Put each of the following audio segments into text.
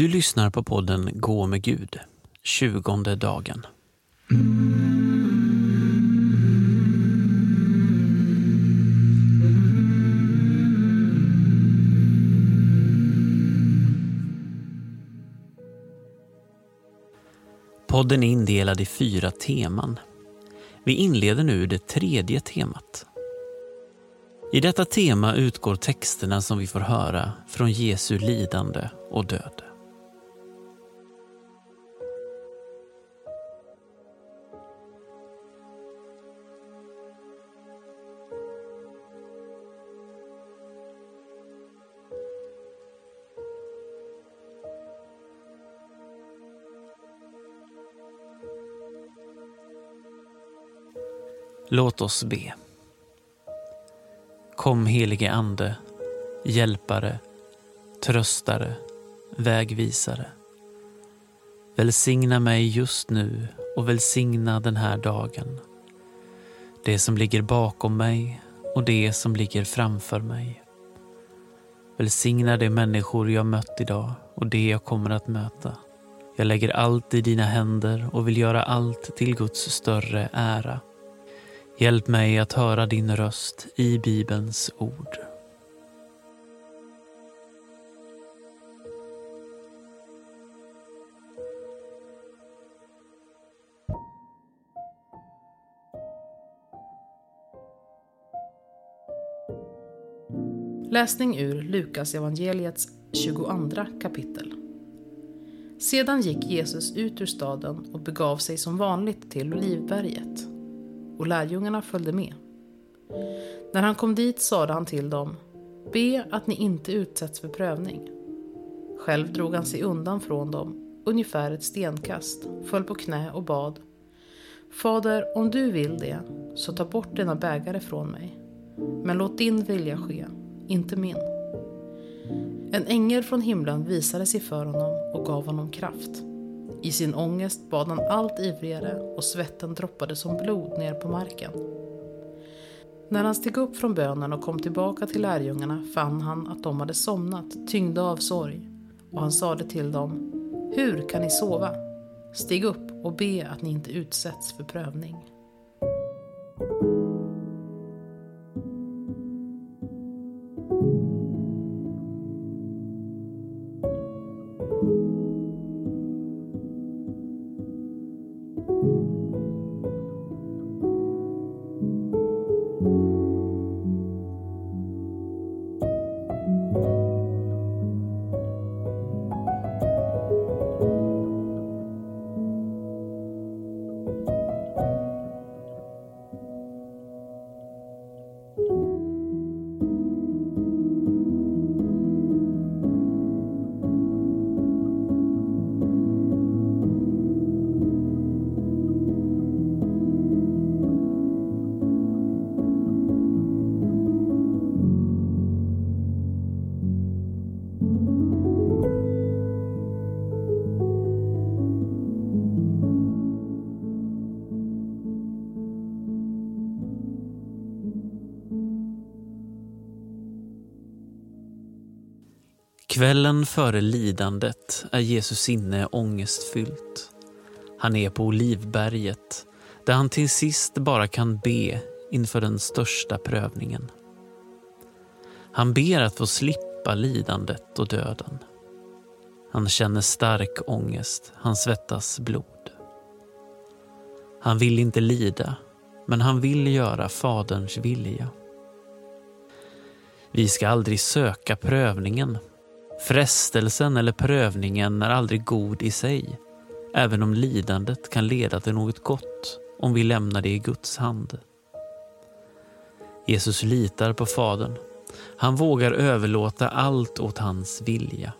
Du lyssnar på podden Gå med Gud, tjugonde dagen. Podden är indelad i fyra teman. Vi inleder nu det tredje temat. I detta tema utgår texterna som vi får höra från Jesu lidande och död. Låt oss be. Kom helige Ande, hjälpare, tröstare, vägvisare. Välsigna mig just nu och välsigna den här dagen. Det som ligger bakom mig och det som ligger framför mig. Välsigna de människor jag mött idag och det jag kommer att möta. Jag lägger allt i dina händer och vill göra allt till Guds större ära. Hjälp mig att höra din röst i Bibelns ord. Läsning ur Lukas evangeliets 22 kapitel. Sedan gick Jesus ut ur staden och begav sig som vanligt till Olivberget och lärjungarna följde med. När han kom dit sade han till dem, be att ni inte utsätts för prövning. Själv drog han sig undan från dem, ungefär ett stenkast, föll på knä och bad. Fader, om du vill det, så ta bort denna bägare från mig. Men låt din vilja ske, inte min. En ängel från himlen visade sig för honom och gav honom kraft. I sin ångest bad han allt ivrigare och svetten droppade som blod ner på marken. När han steg upp från bönen och kom tillbaka till lärjungarna fann han att de hade somnat, tyngda av sorg. Och han sade till dem, Hur kan ni sova? Stig upp och be att ni inte utsätts för prövning. Kvällen före lidandet är Jesus sinne ångestfyllt. Han är på Olivberget där han till sist bara kan be inför den största prövningen. Han ber att få slippa lidandet och döden. Han känner stark ångest, han svettas blod. Han vill inte lida, men han vill göra Faderns vilja. Vi ska aldrig söka prövningen Frestelsen eller prövningen är aldrig god i sig, även om lidandet kan leda till något gott om vi lämnar det i Guds hand. Jesus litar på Fadern. Han vågar överlåta allt åt hans vilja.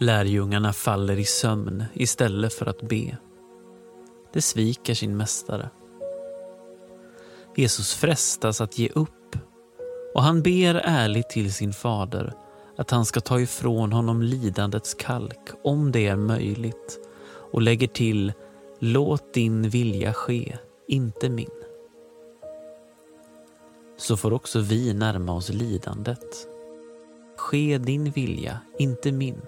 Lärjungarna faller i sömn istället för att be. De sviker sin mästare. Jesus frestas att ge upp och han ber ärligt till sin fader att han ska ta ifrån honom lidandets kalk om det är möjligt och lägger till Låt din vilja ske, inte min. Så får också vi närma oss lidandet. ske din vilja, inte min.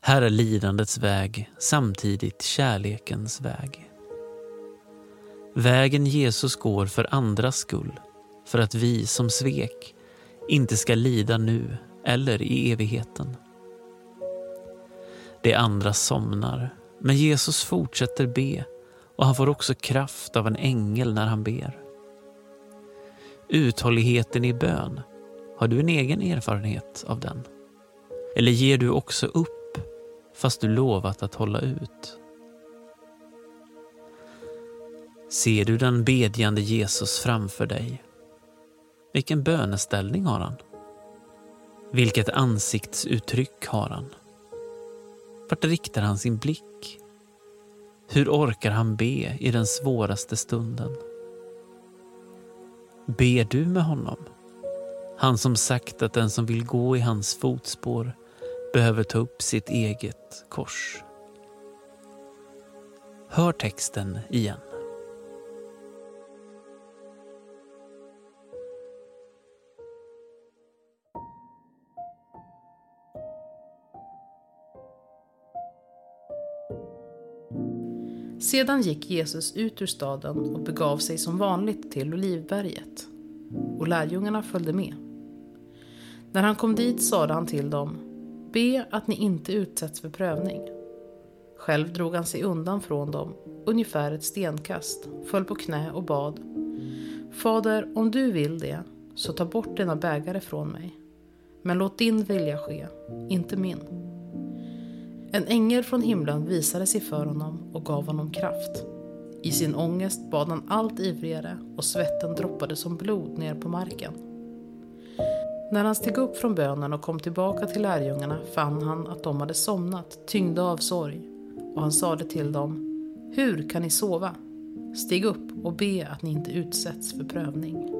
Här är lidandets väg samtidigt kärlekens väg. Vägen Jesus går för andras skull, för att vi som svek inte ska lida nu eller i evigheten. De andra somnar, men Jesus fortsätter be och han får också kraft av en ängel när han ber. Uthålligheten i bön, har du en egen erfarenhet av den? Eller ger du också upp fast du lovat att hålla ut? Ser du den bedjande Jesus framför dig? Vilken böneställning har han? Vilket ansiktsuttryck har han? Vart riktar han sin blick? Hur orkar han be i den svåraste stunden? Ber du med honom? Han som sagt att den som vill gå i hans fotspår behöver ta upp sitt eget kors. Hör texten igen. Sedan gick Jesus ut ur staden och begav sig som vanligt till Olivberget. Och lärjungarna följde med. När han kom dit sade han till dem, be att ni inte utsätts för prövning. Själv drog han sig undan från dem, ungefär ett stenkast, föll på knä och bad. Fader, om du vill det, så ta bort denna bägare från mig. Men låt din vilja ske, inte min. En ängel från himlen visade sig för honom och gav honom kraft. I sin ångest bad han allt ivrigare och svetten droppade som blod ner på marken. När han steg upp från bönen och kom tillbaka till lärjungarna fann han att de hade somnat, tyngda av sorg. Och han sade till dem, Hur kan ni sova? Stig upp och be att ni inte utsätts för prövning.